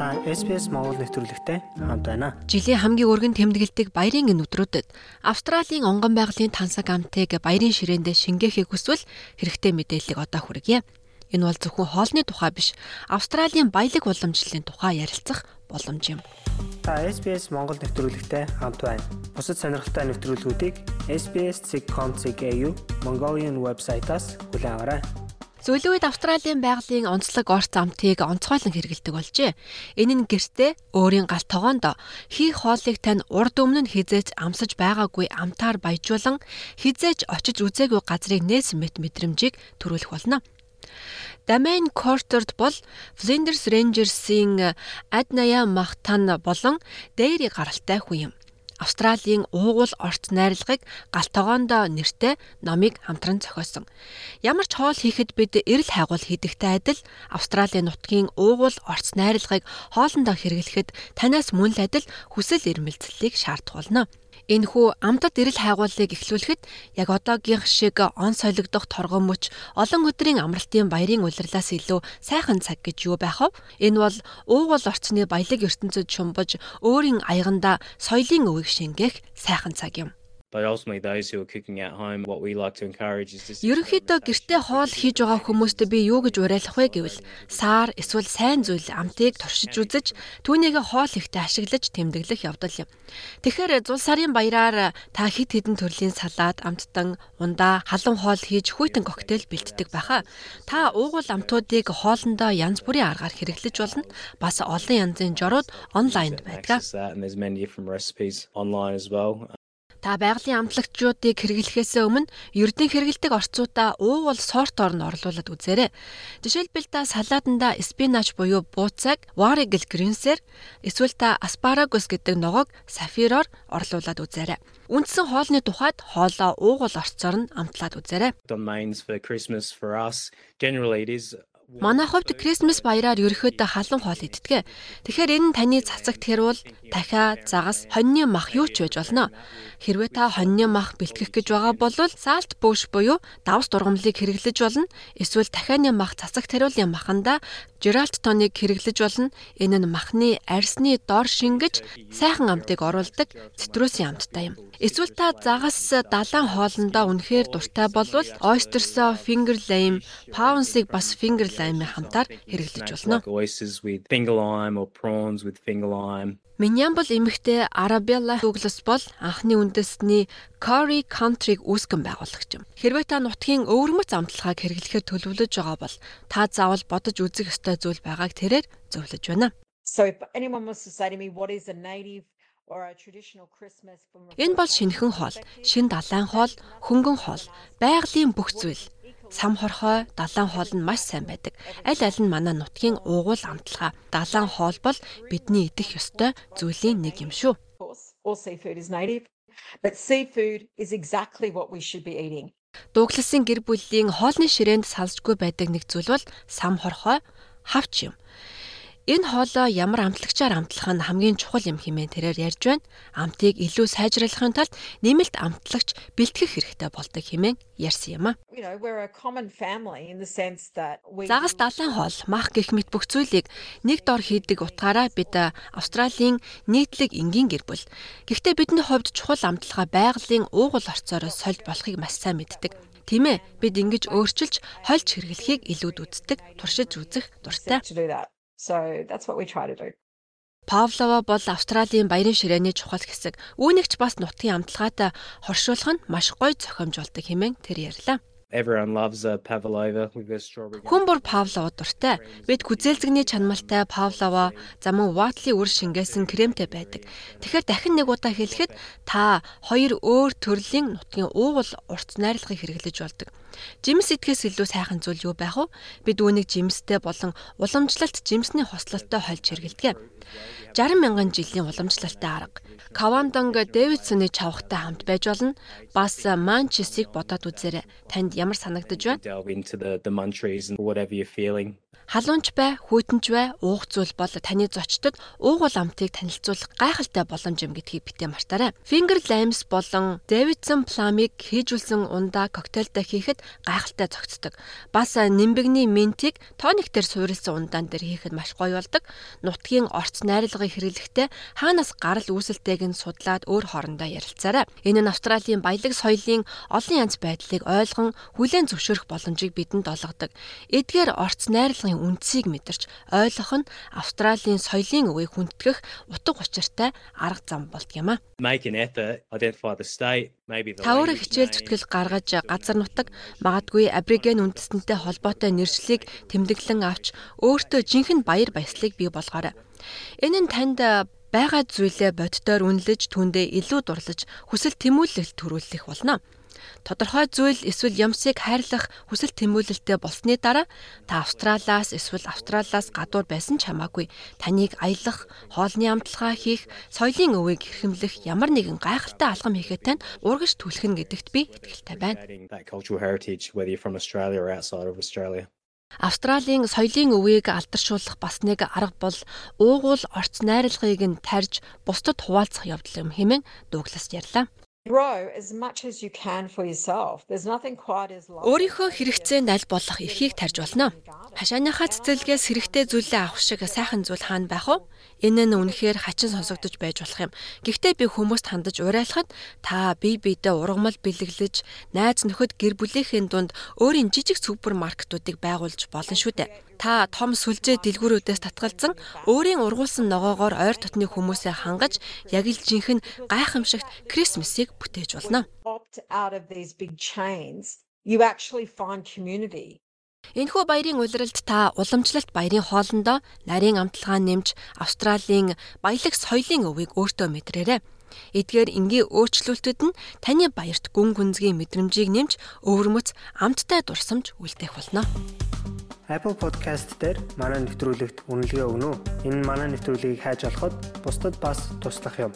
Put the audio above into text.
Та SPS Монгол нэвтрүүлэгтэй хамт байна. Жилийн хамгийн өргөн тэмдэглэдэг баярын энэ өдрүүдэд Австралийн онгон байгалийн тансаг амтыг баярын ширээндээ шингээхийг хүсвэл хэрэгтэй мэдээллийг одоо хүргье. Энэ бол зөвхөн хоолны тухай биш, Австралийн баялаг уламжлалын тухай ярилцах боломж юм. Та SPS Монгол нэвтрүүлэгтэй хамт байна. Бусад сонирхолтой нэвтрүүлгүүдийг SBS.com.cg Mongolian вебсайтаас хүлээн Сүүлийн үед Австралийн байгалийн онцлог орц амтыг онцгойлон хэрэгэлдэг болжээ. Энэ нь гэртээ өөрийн гал тогоонд хийх хоолыг тань урд өмнө нь хизээч амсаж байгаагүй амтаар баяжуулан хизээч очиж үзээгүй газрыг нээсэн мэт мэдрэмжийг төрүүлэх болно. Дамайн Кортерд бол Flinders Rangers-ийн Адная Махтан болон Дэйри гаралтай хүн юм. Австралийн уугуул орц найрлагыг галтогоондоо нэртэй номыг хамтран зохиосон. Ямар ч хоол хийхэд бид эрэл хайгуул хийдэгтэй адил Австралийн нутгийн уугуул орц найрлагыг хоолндоо хэрэглэхэд танаас мөн л адил хүсэл эрмэлзлийг шаардах болно. Энэхүү амтад эрэл хайгуулыг эхлүүлэхэд яг одоогийнх шиг он солигдох торгон мөч олон өдрийн амралтын баярын улирлаас илүү сайхан цаг гэж юу байх вэ? Энэ бол уугуул орцны баялаг ертөнцид шумбаж өөрийн аяганда соёлын өвийг шингээх сайхан цаг юм. But ultimately those who are cooking at home what we like to encourage is this Ерөнхийдөө гэртээ хоол хийж байгаа хүмүүст би юу гэж уриалах вэ гэвэл саар эсвэл сайн зүйл амтыг туршиж үзэж түүнийг хоол ихтэй ашиглаж тэмдэглэх явдал юм. Тэгэхээр зул сарын баяраар та хэд хэдэн төрлийн салаад, амттан, ундаа, халуун хоол хийж хүйтэн коктейл бэлддэг байхаа. Та уугуул амтуудыг хоолндоо янз бүрийн аргаар хэрэглэж болно. Бас олон янзын жорууд онлайнд байдаг. Та байгалийн амтлагчдыг хэрэглэхээс өмнө ердийн хэрэгэлдэг орцуудаа уугуул сортоор нь орлуулад үзээрэй. Жишээлбэл та салаатанда спинач буюу бууцаг, варигл гринсээр эсвэл та аспарагус гэдэг ногоог сафироор орлуулад үзээрэй. Үндсэн хоолны тухайд хоолоо уугуул орцоор нь амтлаад үзээрэй. On mains for Christmas for us generally it is Манай хувьд Крисмас баяраар ерөөхдөө халуун хоол иддэг. Тэгэхээр энэ нь таны цацагт хэрүүл дахиа, загас, хоньны мах юу ч байж болно. Хэрвээ та хоньны мах бэлтгэх гэж байгаа бол salt bush буюу давс дургамлыг хэрэглэж болно. Эсвэл дахианы мах цацагт хэрүүлийн маханда Geralt тоныг хэрэглэж болно. Энэ нь махны арьсны дор шингэж сайхан амтыг оруулдаг цитрусийн амттай юм. Эсвэл та загас далайн хоолндоо үнэхээр дуртай болвол oysters finger lime, pounce-ыг бас finger lime хамтаар хэрэглэж болно. lime. Миньямбл эмэгтэй Arabella Douglas бол анхны үндэсний Curry Country-г үүсгэн байгуулагч юм. Хэрвээ та нутгийн өвөрмөц амтлагааг хэрэглэхээр төлөвлөж байгаа бол та заавал бодож үзэх ёстой зүйл байгааг тэрээр зөвлөж байна. So if anyone wants to say to me what is a native Энэ бол шинэхэн хоол, шин далайн хоол, хөнгөн хоол, байгалийн бүх зүйл. Сам хорхой, далайн хоол нь маш сайн байдаг. Аль аль нь манай нутгийн уугуул амтлагаа. Далайн хоол бол бидний идэх ёстой зүйлийн нэг юм шүү. but seafood is exactly what we should be eating. Дугласын гэр бүлийн хоолны ширээнд салжгүй байдаг нэг зүйл бол сам хорхой, хавч юм. Энэ хоолоо ямар амтлагчаар амтлах нь хамгийн чухал юм хэмээн тэрээр ярьж байна. Амтыг илүү сайжруулахын тулд нэмэлт амтлагч бэлтгэх хэрэгтэй болдог хэмээн ярьсан юм а. Загас далайн хоол, мах гэх мэт бүх зүйлийг нэг дор хийдэг утгаараа бид а, Австралийн нийтлэг энгийн гэр бүл. Гэхдээ бидний хувьд чухал амтлагаа байгалийн уугуул орцоороо сольж болохыг маш сайн мэддэг. Тийм ээ, бид ингэж өөрчилж хольж хэрэглэхийг илүүд үздэг, туршиж үзэх дуртай. So that's what we try to do. Павлова бол Австралийн баярын ширээний чухал хэсэг. Үүнийгч бас нутгийн амтлагаатай хоршуулах нь маш гоё зохиомжуулдаг хэмээн тэр ярьлаа. Everyone loves a pavlova with a strawberry. Хүн бүр Павлова дуртай. Бид гүзээлзэгний чанамалтай Павлова замун ватли үр шингээсэн кремтэй байдаг. Тэгэхээр дахин нэг удаа хэлэхэд та хоёр өөр төрлийн нутгийн уугуул урт найрлагыг хэрэглэж болдог. Жимс идэхээс илүү сайхан зүйл юу байх вэ? Бид үүнийг жимстэй болон уламжлалт жимсний хослолтой хольж хэрэглэдэг. 60 мянган жилийн уламжлалтай арга. Кавамданг Дэвидсоны чавхтай хамт байж болно. Бас Манчесийг бодоод үзээрэй. Танд ямар санагдаж байна? Халуунч бай, хүйтэнч бай, уух зүйл бол таны зочдод уугуул амтыг танилцуулах гайхалтай боломж юм гэдгийг битээ мартаарай. Finger Limes болон Davidson Plum-ыг хийжүүлсэн ундаа коктейлдээ хийхэд гайхалтай зогцдог. Бас нимбэгний ментийг тониктер суурилсан ундаан дээр хийхэд маш гоё болдог. Нутгийн орц найрлагыг хэрэглэхдээ хаанаас гарал үүсэлтэйг нь судлаад өөр хоорондоо ярилцаарай. Энэ нь Австралийн баялаг соёлын олон янз байдлыг ойлгон хүлээн зөвшөөрөх боломжийг бидэнд олгодог. Эдгээр орц найрлагын үндсийг мэдэрч ойлгох нь Австралийн соёлын өвийг хүндэтгэх утга учиртай арга зам болт юм а. Make an effort, identify the state, maybe the Тавар хичээл зүтгэл гаргаж газар нутаг магадгүй абориген үндэстэнтэй холбоотой нэршлиг тэмдэглэн авч өөртөө жинхэнэ баяр баясгалыг бий болгоорой. Энэ нь танд байгаа зүйлээ боддоор үнэлж түндээ илүү дурлаж хүсэл тэмүүлэлт төрүүлэх болно тодорхой зүйл эсвэл юмсыг хайрлах хүсэл тэмүүлэлтэй болсны дараа та Австралиас эсвэл Австралиас гадуур байсан ч хамаагүй таныг аялах, хоолны амтлагаа хийх, соёлын өвийг хэрхэмлэх ямар нэгэн гайхалтай алхам хийхэд тань урагш түлхэн гэдэгт би итгэлтэй байна. Австралийн соёлын өвийг алдаршуулах бас нэг арга бол уугуул орц найрлагыг нь тарж бусдад хуваалцах явдал юм хэмээн Дуглас ярьлаа. Өөрийнхөө хэрэгцээнд аль болох эрхийг тарж болно. Хашааныхаа цэцэлгээс хэрэгтэй зүйлээ авах шиг сайхан зүйл хаана байх вэ? Энэ нь үнэхээр хачин сонсогдож байж болох юм. Гэхдээ би хүмүүст хандаж уриалахад та бие биедээ ургамал бэлэглэж, найз нөхөд гэр бүлийнхээ дунд өөрийн жижиг супермаркетуудыг байгуулж болно шүү дээ. Та том сүлжээ дэлгүүрүүдээс татгалзан өөрийн ургуулсан ногоогоор ойр дотны хүмүүсээ хангаж яг л жинхэнэ гайхамшигт Крисмсийг бүтээж болно. You actually find community Энэхүү баярын улиралд та уламжлалт баярын хоолндоо нарийн амтлагаа нэмж Австралийн баялаг соёлын өвийг өөртөө мэдрээрэй. Эдгээр энгийн өөрчлөлтүүд нь таны баярт гүн гүнзгий мэдрэмжийг нэмж өвөрмөц амттай дурсамж үлдээх болно. Apple Podcast дээр манай нэвтрүүлэгт үнэлгээ өгнө үү? Энэ манай нэвтрүүлгийг хайж олоход бусдад бас туслах юм.